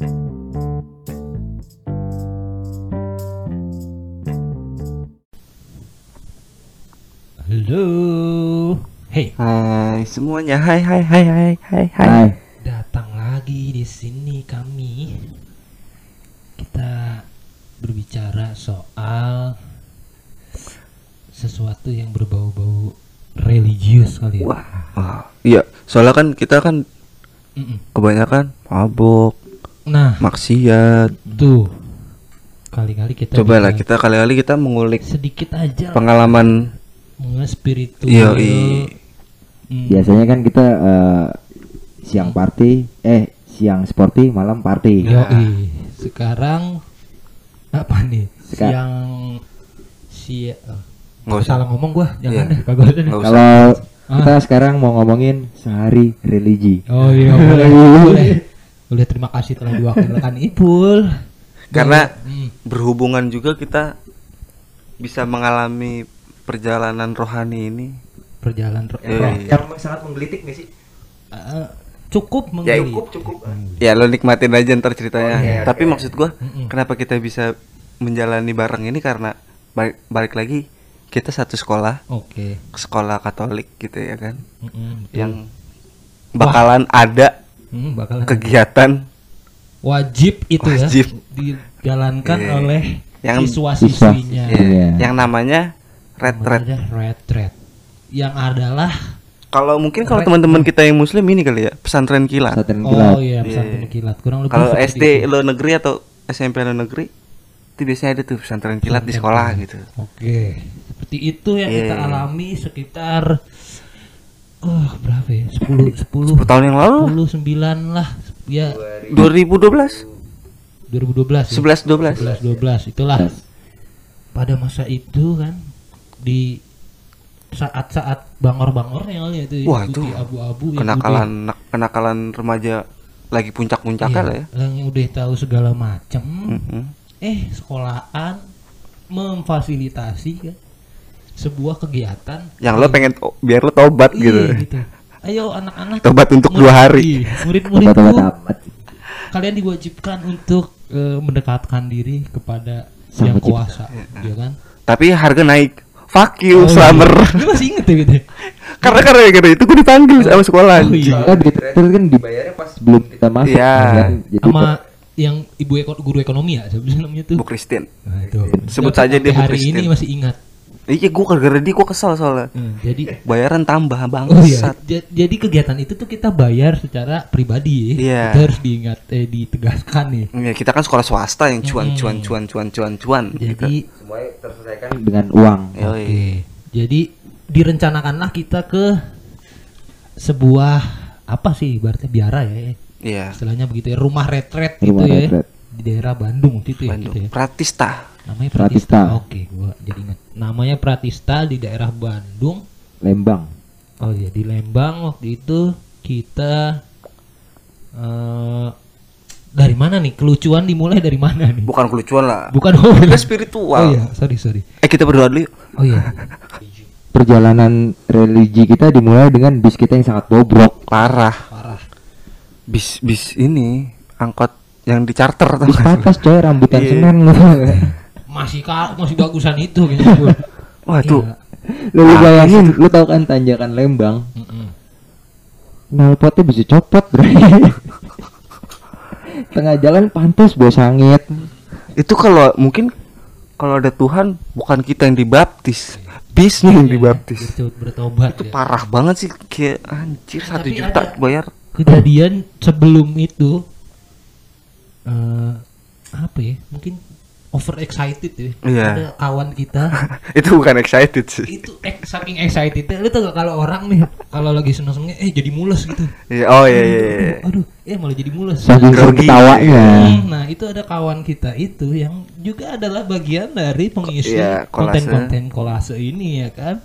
Halo. Hey, Hai semuanya, hai hai hai hai hai hai. Hai. datang lagi di sini kami. Kita berbicara soal sesuatu yang berbau-bau religius kali ya. Wah, iya. Soalnya kan kita kan Mm-mm. kebanyakan mabok, Nah, maksiat. tuh. Kali-kali kita Coba lah kita kali-kali kita mengulik sedikit aja pengalaman. spiritual. Iya, Hmm. Biasanya kan kita eh, siang party, eh siang sporty, malam party. Yoi. Sekarang apa nih? Seka- Siang si oh, Nggak usah. salah ngomong gua, jangan Iya. deh, kagak. Kalau Ah. kita sekarang mau ngomongin sehari religi. Oh iya boleh, boleh. Boleh terima kasih telah diwakilkan Ipul. Karena Hmm. berhubungan juga kita bisa mengalami perjalanan rohani ini. perjalanan ro- Iya, roh. iya. Yang sangat menggelitik nih sih. Eh, cukup Ya, menggelitik. cukup, cukup. Ya lo nikmatin aja ntar ceritanya. Oh, iya, Tapi oke. maksud gua, Mm-mm. kenapa kita bisa menjalani bareng ini karena balik, balik lagi kita satu sekolah, Oke. sekolah Katolik gitu ya kan, betul. yang bakalan ada Hmm, bakalan kegiatan wajib itu Wajib. ya dijalankan Iya. oleh Yang- siswa-siswinya. ya, Iya. yang namanya red red. Namanya red red. Yang adalah Kalau mungkin kalau teman-teman kita yang muslim ini kali ya pesantren kilat. Pesantren oh kilat. iya Iya. pesantren kilat kurang lebih Kalau SD lo negeri atau SMP lo negeri itu biasanya ada tuh pesantren kilat di sekolah gitu. Oke, seperti itu yang kita Iya. alami sekitar oh berapa ya? 10 10 10 tahun yang lalu 10 9 lah. Ya 2012 2012 ya. 11 12 11 12 itulah. Pada masa itu kan di saat-saat bangor-bangornya ya itu Wah, ikuti itu abu-abu yang kenakalan kenakalan remaja lagi puncak-puncaknya lah udah, ya. iya, yang udah tahu segala macam Mhm. eh sekolahan memfasilitasi kan sebuah kegiatan Yang lo pengen to- biar lo tobat Iya, gitu. gitu. Ayo anak-anak Tobat untuk dua hari. Iya, Murid-muridku kalian diwajibkan untuk eh, mendekatkan diri kepada Sang yang kuasa, ya kan? Tapi harga naik. Fuck you, Oh, slammer. iya. Lu masih inget ya gitu? ya? karena karena karena itu gue dipanggil sama sekolah. Oh, iya. Duit itu kan dibayarnya pas belum kita masuk. Iya. kan? Jadi Sama yang ibu eko- guru ekonomi ya, sebenarnya namanya tuh. Bu Christine. Nah, itu. Sebut saja dia Bu hari ini masih ingat. Iya, gue gara-gara dia gue kesal soalnya. Hmm, jadi Bayaran tambah Oh iya, ja- jadi kegiatan itu tuh kita bayar secara pribadi ya. Iya. Itu harus diingat eh ditegaskan nih. Ya, kita kan sekolah swasta yang cuan Mm. cuan cuan cuan cuan cuan gitu. Jadi semuanya terselesaikan dengan uang. Oke. Jadi direncanakanlah kita ke sebuah apa sih ibaratnya biara ya. Iya. Istilahnya begitu ya, rumah retret gitu Rumah ya. Di daerah Bandung gitu ya, Bandung. gitu ya. Pratista. Namanya Pratista. Pratista. Oke, gua jadi ingat. Namanya Pratista di daerah Bandung. Lembang. Oh iya, di Lembang waktu itu kita eh dari mana nih? Kelucuan dimulai dari mana nih? Bukan kelucuan lah. Bukan oh, Kita spiritual. Oh iya, sorry sorry. Eh kita berdoa dulu yuk. Oh iya. Perjalanan religi kita dimulai dengan bis kita yang sangat bobrok. Parah. Parah. Bis bis ini angkot yang di charter nggak? patas coy rambutan Iya. semen lu. Masih ka masih bagusan itu. Bun. Wah itu Iya. lu, lu Ah, bayangin, lu tau kan tanjakan Lembang, Mm-mm. knalpotnya bisa copot bro. Tengah jalan pantas bau sangit. itu kalau mungkin kalau ada Tuhan bukan kita yang dibaptis, bisnya yang Iya, dibaptis. bertobat, bertobat Itu ya. parah banget sih kayak anjir satu juta bayar. Kejadian sebelum itu eh apa ya? Mungkin over excited ya. Iya. Ada kawan kita itu bukan excited sih. itu ex- saking excited lu tau gak kalau orang nih kalau lagi seneng senengnya eh jadi mules gitu Iya, oh iya iya. iya. aduh eh malah jadi mules Saking ketawanya. Hmm, nah itu ada kawan kita itu yang juga adalah bagian dari pengisi Iya, kolase. konten-konten kolase ini ya kan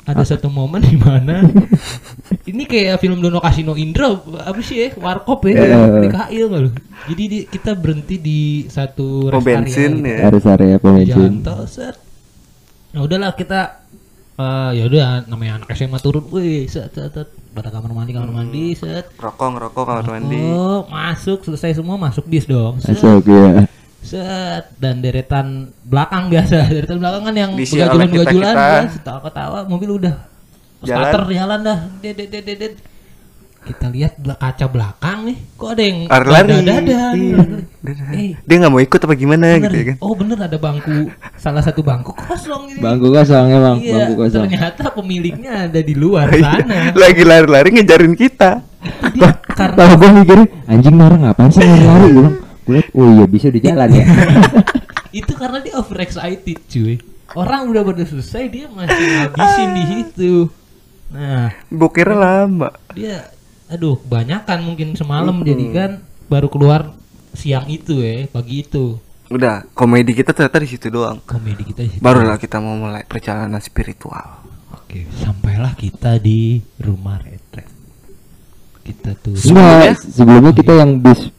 ada satu momen di mana ini kayak film Dono Kasino Indra apa sih ya warkop ya Iya. PKI nggak lu jadi di- kita berhenti di satu Pom rest area bensin gitu. ya. Harus area pom bensin. Jalan tol set. Nah udahlah kita eh ya udah namanya anak SMA turun, wih, set, set, set, pada kamar mandi kamar mandi, set. Rokok ngerokok kamar mandi. Oh, masuk selesai semua masuk bis dong. Set, Masuk ya. set dan deretan belakang biasa, deretan belakang kan yang begajulan-begajulan, kita-kita. ya, ketawa-ketawa, mobil udah Jalan. starter jalan dah. Ded, ded, ded. Kita lihat bela- kaca belakang nih, kok ada yang Lari-lari. dada-dada. Iya. Eh, Dia nggak mau ikut apa gimana bener gitu ya ya? kan. Oh bener ada bangku, salah satu bangku kosong ini. Bangku kosong emang, Iya, bangku kosong. ternyata pemiliknya ada di luar Iya. sana. Lagi lari-lari ngejarin kita. Dia karena Kalau gue anjing orang ngapain sih lari-lari gue bilang, oh iya bisa di jalan ya. itu karena dia overexcited cuy. Orang udah pada selesai dia masih ngabisin di situ. Nah, Bukirnya lama. dia aduh kebanyakan mungkin semalam jadi kan baru keluar siang itu ya, pagi itu. Udah, komedi kita ternyata di situ doang. Komedi kita di situ. Barulah kita mau mulai perjalanan spiritual. Oke, sampailah kita di rumah retret. Kita tuh Enggak, sebelumnya kita yang bis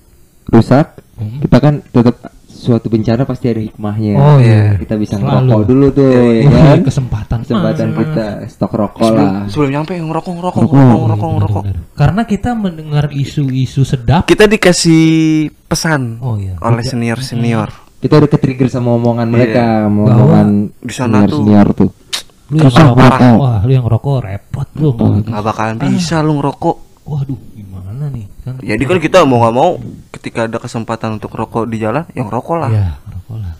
rusak, Hmm. kita kan tetap suatu bencana pasti ada hikmahnya. Oh, iya. Kita bisa Selalu. ngerokok dulu tuh, ya Wih, kan? kesempatan Kesempatan emas. kita stok rokok Sebelum, lah. sebelum nyampe ngerokok ngerokok Ngerokok. ngerokok ngerokok ngerokok. Benar. Karena kita mendengar isu-isu sedap. Kita dikasih pesan Oh iya. oleh senior senior. Kita udah ke-trigger sama omongan Iya. mereka, sama omongan Di sana tuh. senior tuh. Lu yang ngerokok, ngerokok. wah lu yang ngerokok repot lu. Nggak bakalan bisa lu ngerokok. Waduh, gimana nih? Kan Jadi kan kita mau nggak mau ketika ada kesempatan untuk rokok di jalan, yang rokok lah. ya ngerokok lah.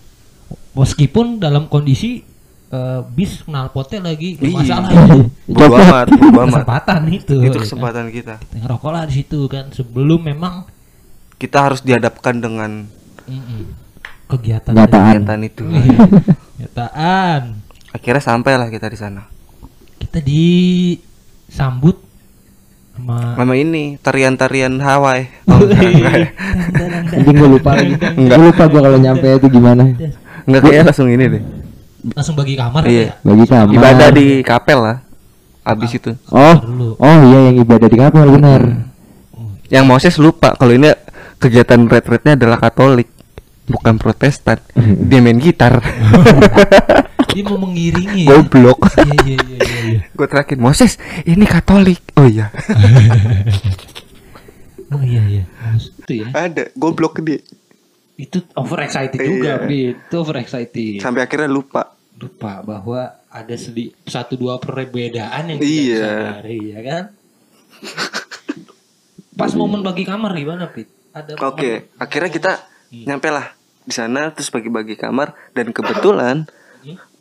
Meskipun dalam kondisi eh, bis knalpotnya lagi Iya. masalah itu. Bodo amat, bodo amat. kesempatan itu. Itu ya kan? kesempatan kita. Kita ngerokok lah di situ kan sebelum memang Kita harus dihadapkan dengan mm-mm, kegiatan Kenyataan. kegiatan itu. Iya. Kenyataan. Akhirnya sampailah kita di sana. Kita disambut sama Sama ini tarian-tarian Hawaii. Oh, enggak, enggak ya. Anjing gue lupa lagi. Enggak. Gue lupa gue kalau nyampe itu gimana. Enggak kayak langsung ini deh. langsung bagi kamar Iya. ya. Bagi kamar. Ibadah di kapel lah. Abis itu. Oh, oh iya yang ibadah di kapal benar. Yang Moses lupa kalau ini kegiatan retretnya adalah Katolik, bukan Protestan. Dia main gitar. Dia mau mengiringi ya. Goblok. Iya iya iya iya. iya. Gue terakhir Moses, ini Katolik. Oh iya. Oh iya iya. Itu ya. Ada goblok dia. Itu overexcited Iya. juga, Bit. Itu overexcited. Sampai akhirnya lupa. Lupa bahwa ada sedi satu dua perbedaan yang Iya. kita sadari, ya kan? Pas momen bagi kamar gimana, Pit? Ada Oke, akhirnya kita nyampe lah di sana terus bagi-bagi kamar dan kebetulan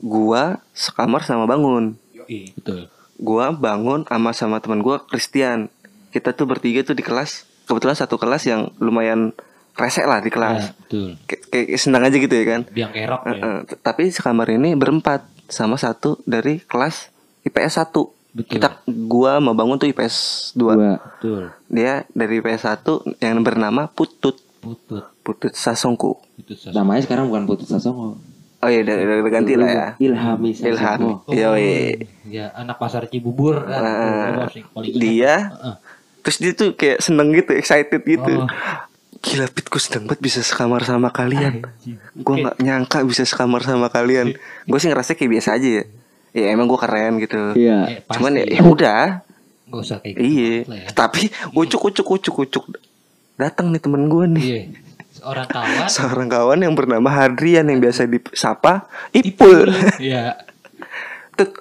gua sekamar sama bangun. Yoi, betul. Gua bangun sama sama teman gua Christian. Kita tuh bertiga tuh di kelas. Kebetulan satu kelas yang lumayan resek lah di Ya, kelas. betul. Kayak senang aja gitu ya kan. Biang kerok ya. eh, t- tapi sekamar ini berempat sama satu dari kelas IPS 1 Betul. Kita gua mau bangun tuh IPS 2 Dua. Betul. Dia dari IPS 1 yang bernama Putut Putut. Putut Sasongku Itu sas- Namanya sekarang bukan Putut Sasongo. Oh iya udah, udah, udah ganti lah ya Sasongo. Ilham Oh, Yoi. Ya, anak pasar Cibubur kan. Nah. Dia Heeh. Terus dia tuh kayak seneng gitu Excited gitu Oh. Gila Pit gue seneng banget bisa sekamar sama kalian. Gue nggak nyangka bisa sekamar sama kalian Gue sih ngerasa kayak biasa aja ya Ya emang gue keren gitu Iya. Eh, pasti. Cuman ya, ya udah Nggak usah kayak gitu Iya ya. Tapi ucuk ucuk ucuk ucuk Datang nih temen gue nih Iya. Seorang kawan. Seorang kawan yang bernama Hadrian yang biasa disapa Ipul. Iya. Tuk,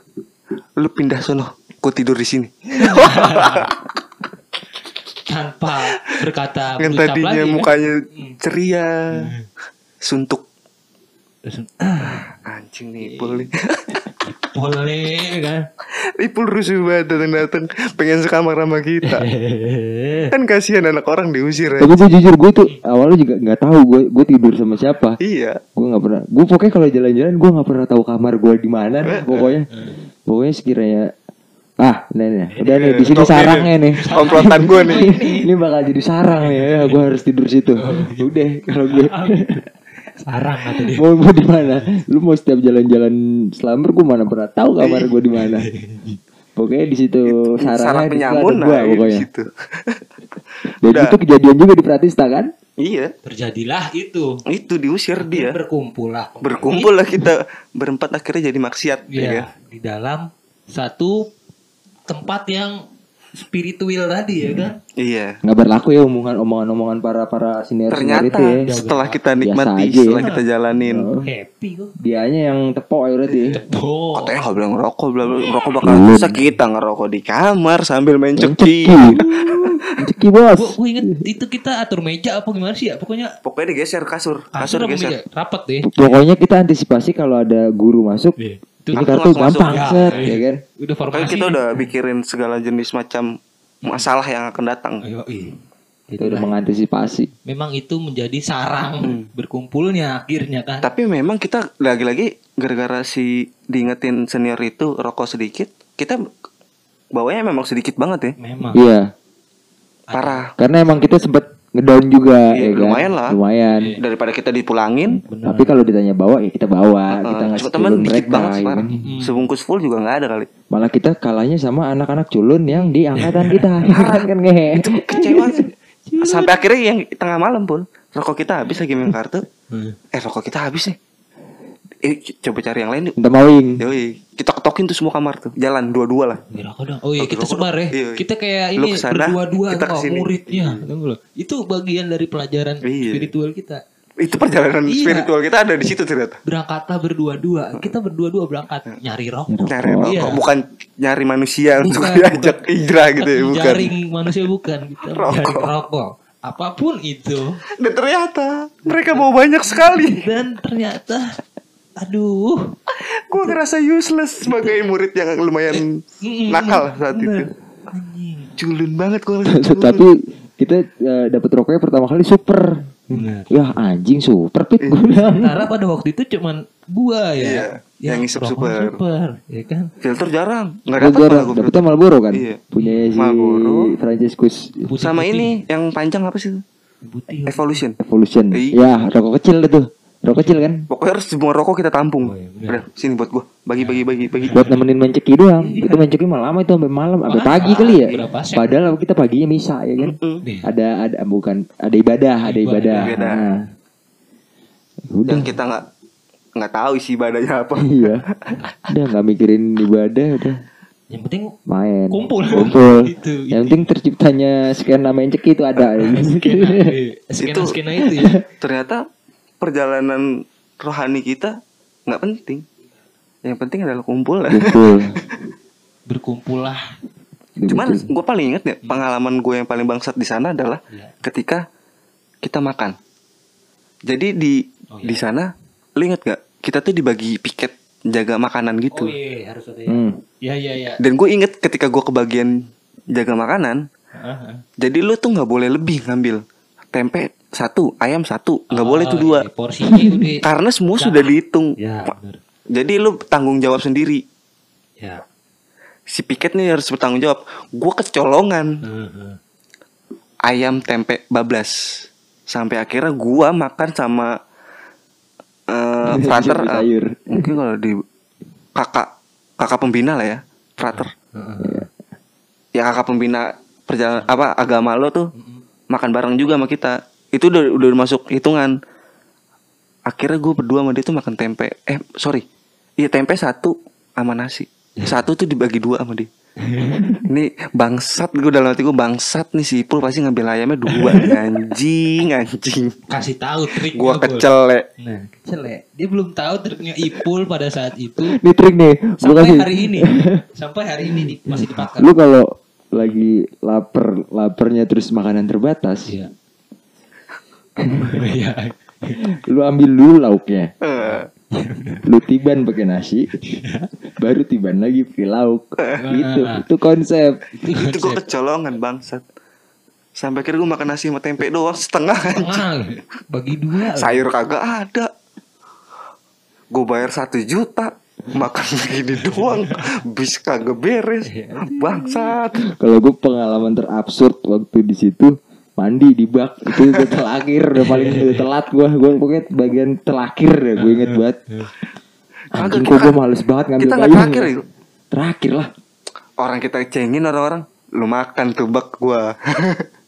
lu pindah sono, ku tidur di sini. Tanpa berkata Yang tadinya lagi, kan? mukanya Hmm. ceria, suntuk. Terus, Anjing nih Ipul nih. Boleh kan. Ipul rusuh banget datang-datang pengen sekamar sama kita. kan kasihan anak orang diusir ya. Tapi gue jujur gue tuh awalnya juga nggak tahu gue gue tidur sama siapa. Iya. Gue nggak pernah. Gue pokoknya kalau jalan-jalan gue nggak pernah tahu kamar gue di mana. nih, Pokoknya, pokoknya sekiranya ah, nih nih, udah nih di sini sarangnya nih. Komplotan gue nih. ini bakal jadi sarang nih ya. Gue harus tidur situ. Udah kalau gue Sarang atau dia. mau mau di mana? Lu mau setiap jalan-jalan selamber gue mana pernah tahu kamar gue di mana. Pokoknya di situ Sarang sarangnya di ada penyamun gua nah, di pokoknya. situ. Dan Udah. itu kejadian juga di Pratista kan? Iya, Terjadilah itu. itu diusir dia. Berkumpul lah. Berkumpul lah kita berempat akhirnya jadi maksiat ya Iya. kan? Di dalam satu tempat yang spiritual tadi ya kan. Iya. nggak berlaku ya omongan omongan omongan para para senior senior Ternyata itu ya setelah kita nikmati, aja ya. setelah kita jalanin, Oh. Happy kok. dianya yang tepok ya berarti. Oh. katanya nggak boleh ngerokok, bla bla, ngerokok bakal susah kita ngerokok di kamar sambil main ceki. ceki bos Gua, gua inget itu kita atur meja apa gimana sih ya pokoknya Pokoknya digeser kasur, kasur kasur meja geser. rapat deh. pokoknya kita antisipasi kalau ada guru masuk Itu kartu masuk. gampang Ya, set iya. ya kan udah formasi. kita udah pikirin segala jenis macam masalah yang akan datang. Ayo, iya. kita udah mengantisipasi Memang itu menjadi sarang berkumpulnya akhirnya kan. Tapi memang kita lagi-lagi gara-gara si diingetin senior itu rokok sedikit, kita bawanya memang sedikit banget ya. Memang. iya Parah. karena emang kita sempat ngedown juga Iya, ya kan lumayan lah. lumayan Daripada kita dipulangin, Bener. tapi kalau ditanya bawa ya kita bawa kita uh, ngasih cuma temen dikit mereka banget ya kan. Sebungkus full juga nggak ada kali. malah kita kalahnya sama anak-anak culun yang di angkatan kita heran kan ngehe Kecewa sih. Sampai akhirnya yang tengah malam pun rokok kita habis lagi main kartu. Hmm. Eh rokok kita habis nih. Eh coba cari yang lain yuk. minta mawing Yoi, kita ketokin tuh semua kamar tuh. Jalan dua-dua lah. Bagi rokok dong. Oh iya kita sebar ya. Iya. Kita kayak ini berdua-dua kita ke sini. muridnya. Tunggu loh. Itu bagian dari pelajaran Iya. spiritual kita. Itu perjalanan Iya. spiritual kita ada di situ ternyata. Berangkatlah berdua-dua. Kita berdua-dua berangkat nyari rokok. Nyari Oh, rokok, iya. bukan nyari manusia untuk Bukan, diajak indra gitu ya, bukan. Jaring manusia bukan. Kita Rokok. rokok. Apa pun itu. Dan ternyata mereka mau banyak sekali. Dan ternyata aduh Gue ngerasa useless sebagai murid yang lumayan nakal saat itu. Culun banget gue tapi kita eh, dapat rokoknya pertama kali super Bener. ya anjing super pit gue bilang Karena pada waktu itu cuman gua ya, Iya, yang ngisep rokok super. super, ya kan? filter jarang, nggak Gue dapat malah gue dapetnya Marlboro kan Iya. punya si Marlboro. Franciscus. Sama ini yang panjang apa sih? Putih. Evolution. Evolution Iya. ya rokok kecil itu rokok kecil kan Pokoknya harus semua rokok kita tampung. Oh, iya, bener. Udah, sini buat gua. Bagi bagi bagi bagi. buat nemenin main ceki doang itu main ceki malam lama itu sampai malam sampai pagi kali ya berapa set? padahal kita paginya misa ya kan Mm. Nih. ada ada bukan ada ibadah ada ibadah, Ibadah. Nah. udah Yang kita nggak nggak tahu isi ibadahnya apa. iya udah nggak mikirin ibadah udah Yang penting main Kumpul. kumpul Itu, yang penting terciptanya skena main ceki itu ada skena skena itu ya. Ternyata perjalanan rohani kita nggak penting. Yang penting adalah kumpul. kumpul Berkumpullah. Cuman gue paling inget ya pengalaman gue yang paling bangsat di sana adalah Iya. ketika kita makan. Jadi di Oh, iya. di sana, lu inget gak? Kita tuh dibagi piket jaga makanan gitu. Oh iya harus ada ya. hmm. Ya ya ya. Dan gue inget ketika gue kebagian jaga makanan, Ah, ah. jadi lu tuh nggak boleh lebih ngambil tempe satu, ayam satu, nggak Oh, boleh tuh dua. iya, Porsinya udah. Karena semua Ya. sudah dihitung. Ya benar. Jadi lu tanggung jawab sendiri. Ya. Si piket nih harus bertanggung jawab. Gue kecolongan Heeh, heeh. ayam tempe bablas. Sampai akhirnya gua makan sama eh frater sayur. mungkin kalau di kakak kakak pembina lah ya frater Heeh. ya kakak pembina perjalanan apa agama lo tuh makan bareng juga sama kita itu udah udah masuk hitungan akhirnya gue berdua sama dia tuh makan tempe eh sorry iya tempe satu sama nasi satu tuh dibagi dua sama dia ini bangsat gue dalam hati gue bangsat nih si Ipul pasti ngambil ayamnya dua anjing anjing Kasih tahu triknya. gue Bol. kecelek Nah, kecel ya. Dia belum tahu triknya Ipul pada saat itu ini trik nih sampai kasih hari ini. Sampai hari ini di- masih dipakai. lu kalau lagi lapar laparnya terus makanan terbatas Iya. Iya. lu ambil dulu lauknya. Eh, lu tiban pakai nasi baru tiban lagi pakai lauk. Gitu itu konsep. Itu gue kecolongan bangsat. Sampai akhirnya gue makan nasi sama tempe doang setengah Tengah bagi dua. sayur kagak ada. Gue bayar satu juta makan begini doang. Bis kagak beres. Bangsat. Kalau gue pengalaman terabsurd waktu di situ mandi di bak itu udah terakhir udah paling udah telat gue gue pokoknya bagian terakhir ya gue inget banget anjing kok gue males banget ngambil kita nggak payung terakhir ya. itu terakhir lah orang kita cengin orang-orang lu makan tuh bak gua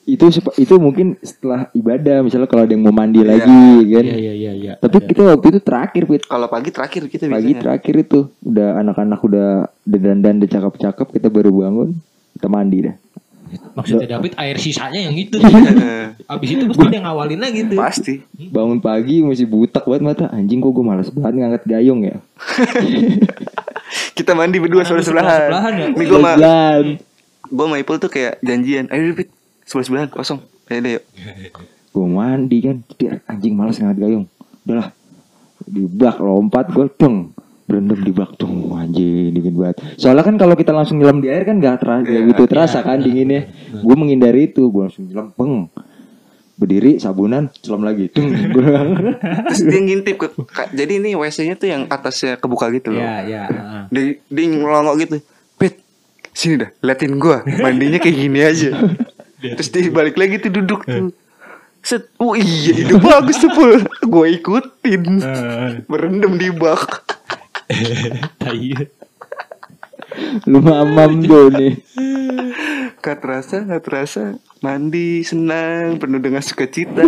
itu itu mungkin setelah ibadah misalnya kalau ada yang mau mandi Iya. lagi kan. Iya iya iya iya. Tapi kita waktu itu terakhir Pit. Kalau pagi terakhir kita Pagi biasanya. terakhir itu udah anak-anak udah udah dandan udah cakep-cakep kita baru bangun kita mandi dah. Maksudnya David air sisanya yang itu. Eh, Abis itu pasti dia ngawalin lagi tuh. Pasti. Bangun pagi masih butak banget mata anjing kok gue malas banget ngangkat gayung ya. Kita mandi berdua sebelah sebelahan. Sebelah-sebelahan ya? Nih gue Sebelah. gue sama Ipul tuh kayak janjian. Ayo Pit, sebelah sebelahan kosong. Ayo deh yuk. gue mandi kan dia anjing malas ngangkat gayung udahlah di bak lompat gue dong berendam di bak dong anjing dingin banget soalnya kan kalau kita langsung nyelam di air kan gak terasa gitu terasa kan dinginnya gue menghindari itu gue langsung nyelam peng berdiri sabunan selam lagi Dung. Gua- Terus dia ngintip ke ka- jadi ini WC-nya tuh yang atasnya kebuka gitu loh. Iya iya. heeh. Dia, dia ngelongok gitu. Pit, sini dah, liatin gua. Mandinya kayak gini aja. Terus dia balik lagi tuh duduk tuh. Set, oh iya itu bagus tuh. Gue ikutin. Berendam di bak. Tai. lu mamam tuh nih Gak terasa, gak terasa. Mandi senang, penuh dengan sukacita.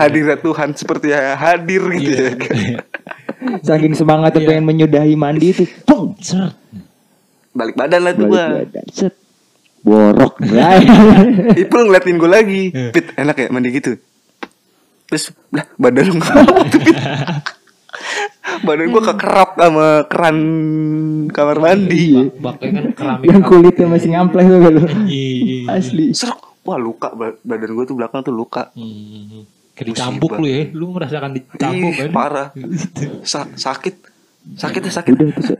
Hadirat Tuhan seperti hadir gitu ya. saking semangatnya pengen menyudahi mandi itu Seret. Balik badan lah tuh balik gua. badan set borok. Ipul ngeliatin gue lagi Pit enak ya mandi gitu Terus lah badan lu Badan gue kekerap sama keran kamar mandi. Baknya kan keramik. yang kulitnya masih ngampleh tuh kalau. Iya. asli. Serok. Wah luka. Ba- badan gue tuh belakang tuh luka. Hmm. Kayak dicambuk lu ya. Lu merasakan dicambuk kan? parah. Sa- Sakit. Sakitnya sakit. Udah terus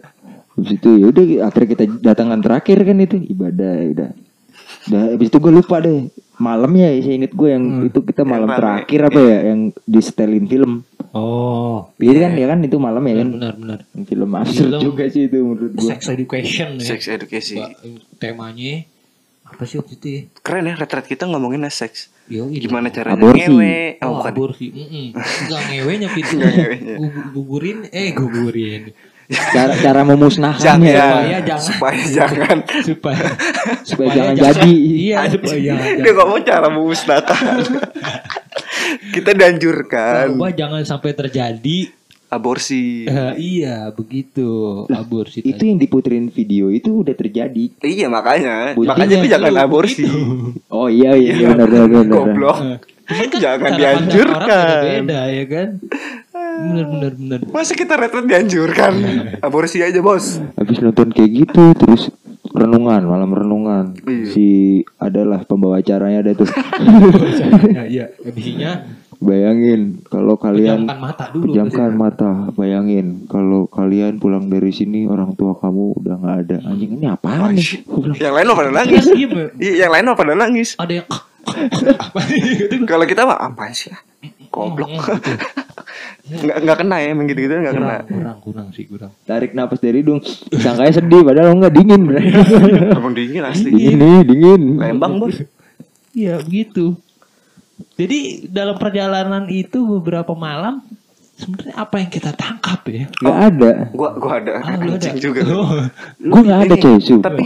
habis itu ya udah akhirnya kita datangan terakhir kan itu ibadah ya udah. Udah habis itu gue lupa deh. Malamnya ya saya inget gue yang itu kita malam rame. terakhir apa ya yang di setelin film Oh. Iya kan ya kan itu malam ya kan Benar benar. Film absurd Film juga sih itu menurut gue Sex education ya. Sex education temanya apa sih waktu itu ya? Keren ya retret kita ngomonginnya seks Yo, ini. Gimana caranya Aborsi. ngewe Oh, Oh bukan aborsi. Ngewenya Fit. Enggak ngewenya. Gu- Gugurin eh gugurin. Cara cara Jangan memusnahkannya Supaya jangan. Supaya jangan. Supaya supaya jangan jadi. Iya, supaya jangan. Dia ngomong cara memusnahkan. Kita dianjurkan. Coba jangan sampai terjadi. Aborsi. Eh, iya begitu. Aborsi itu yang diputerin video itu udah terjadi. Iya makanya. Buktinya Makanya itu jangan aborsi. Begitu. oh iya iya, iya benar benar benar, Goblok. Cuman kan Jangan dianjurkan. beda ya kan. Bener bener bener. Masa kita retret dianjurkan? Aborsi aja bos. Habis nonton kayak gitu terus renungan malam renungan. Iya. si adalah pembawa acaranya ada tuh. Ya, iya. Habisnya? Bayangin kalau kalian pejamkan mata dulu. pejamkan mata. Bayangin kalau kalian pulang dari sini orang tua kamu udah nggak ada. Anjing ini apaan nih? Yang lain mah pada nangis. Iya. Iya yang lain mah pada nangis. Ada yang apa gitu. Kalau kita mah apa sih ya? Goblok Nggak, nggak kena ya Emang gitu-gitu nggak kena kurang kurang sih kurang. tarik napas dari hidung sangkanya sedih padahal nggak dingin. Emang dingin asli dingin nih dingin Lembang bos Iya begitu. Jadi dalam perjalanan itu beberapa malam sebenarnya apa yang kita tangkap ya? nggak ada Gua gua ada Ah, lu ada. Anjing juga Oh. gue nggak ada su Tapi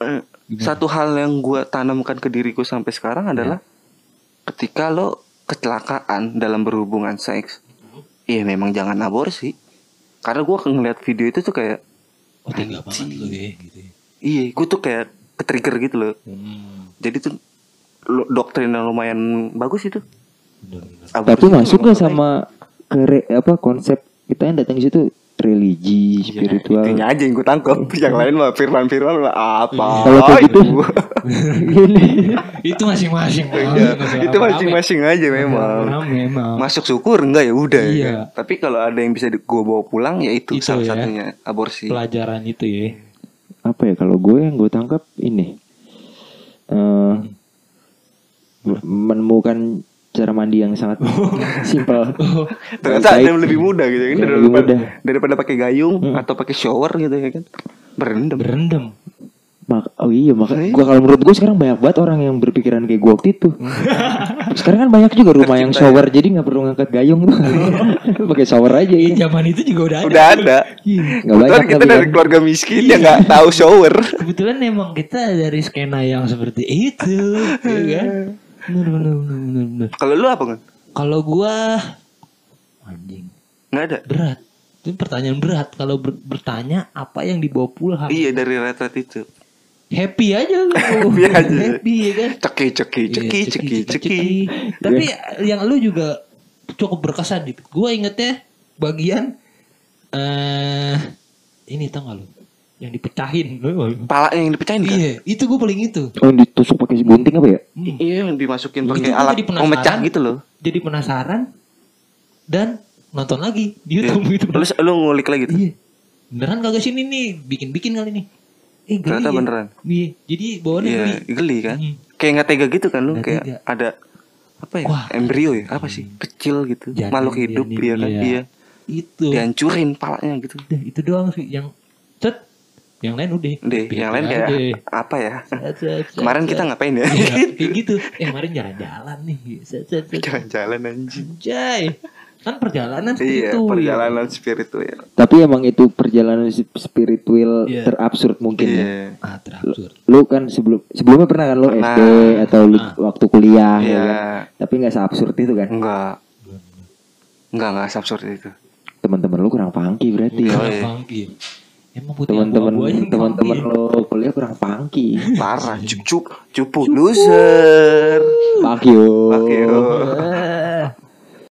eh, Satu hal yang gua tanamkan ke diriku sampai sekarang adalah Ketika lo kecelakaan dalam berhubungan seks. Iya memang jangan aborsi. Karena gua ngeliat video itu tuh kayak Oh tega banget lu ya gitu. ya. Iya gue tuh kayak ke-trigger gitu loh. Hmm, Jadi tuh lo- doktrin yang lumayan bagus itu. Bener, bener. Aborsi tapi masuk memang nggak sama ke re- apa konsep kita yang datang ke situ religi Ya, spiritual itunya aja yang gue tangkap Yang lain mah firman-firman mah apa Kalau kayak gitu, itu. masing-masing. Iya, usah itu masing-masing aja memang memang. Masuk syukur enggak ya udah ya Iya. kan? Tapi kalau ada yang bisa gue bawa pulang ya itu, Itu salah ya. satunya aborsi Pelajaran itu ya. apa ya kalau gue yang gue tangkap ini eh menemukan cara mandi yang sangat simpel Ternyata ada yang lebih mudah gitu kan Yang daripada, lebih mudah. daripada pakai gayung atau pakai shower gitu ya kan Berendam Berendam. Mak- oh iya maka Iya. gua kalau menurut gue sekarang banyak banget orang yang berpikiran kayak gue waktu itu sekarang kan banyak juga rumah yang Tercipta ya. shower jadi nggak perlu ngangkat gayung tuh pakai shower aja Di ya. zaman itu juga udah ada. Udah ada Nggak Kebetulan banyak kita tapi dari kan. keluarga miskin yang nggak tahu shower Kebetulan emang kita dari skena yang seperti itu, ya kan? Bener bener bener bener. bener. Kalau lu apa kan? Kalau gua anjing Nggak ada. berat. Itu pertanyaan berat. Kalau ber- bertanya apa yang dibawa pulang? Iya dari retret itu. Happy aja lu. Happy aja. Happy ya kan. Ceki ceki ceki Iya, ceki ceki. Tapi yang lu juga cukup berkesan gitu. Gue ingetnya bagian eh ini tau gak lu? Yang dipecahin. Palanya yang dipecahin kan? Iya, itu gue paling itu. Oh yang ditusuk pakai gunting apa ya? Hmm. Iya yang dimasukin pakai alat jadi pemecah gitu loh. Jadi penasaran dan nonton lagi di Iya. YouTube gitu. Lu lu ngulik lagi tuh. Iya. Beneran kagak sini nih, bikin-bikin kali nih. Eh, geli Ternyata ya. beneran. Iya, jadi bawaannya Iya, geli. geli kan? Hmm. Kayak nggak tega gitu kan lu kayak tega. ada apa ya? Wah. Embrio ya? Apa sih? Kecil gitu. Janin, Makhluk hidup dia kan iya. dia. Itu. Dihancurin palanya gitu. Udah, itu doang sih yang cet. Yang lain udah. Deh, yang lain aja. kayak apa ya? Set, set, set, Kemarin set. kita ngapain ya? Iya, kayak gitu. Eh, kemarin jalan-jalan nih. Set, set, set. Jalan-jalan anjing. Anjay. Kan perjalanan seperti Iya, itu. perjalanan spiritual. Tapi emang itu perjalanan sp- spiritual Iya. terabsurd mungkin ya. Iya. Ah, terabsurd. Lu kan sebelum sebelumnya pernah kan lu Pernah. SD atau lu Pernah. waktu kuliah ya Iya. kan? Tapi nggak seabsurd itu kan. Enggak. Enggak, enggak absurd itu. Teman-teman lu kurang funky berarti ya. Oh, iya. funky. Emang putih Teman-teman teman-teman lu kuliah kurang funky. Parah, cup cup cupu loser. Fuck you. Fuck you.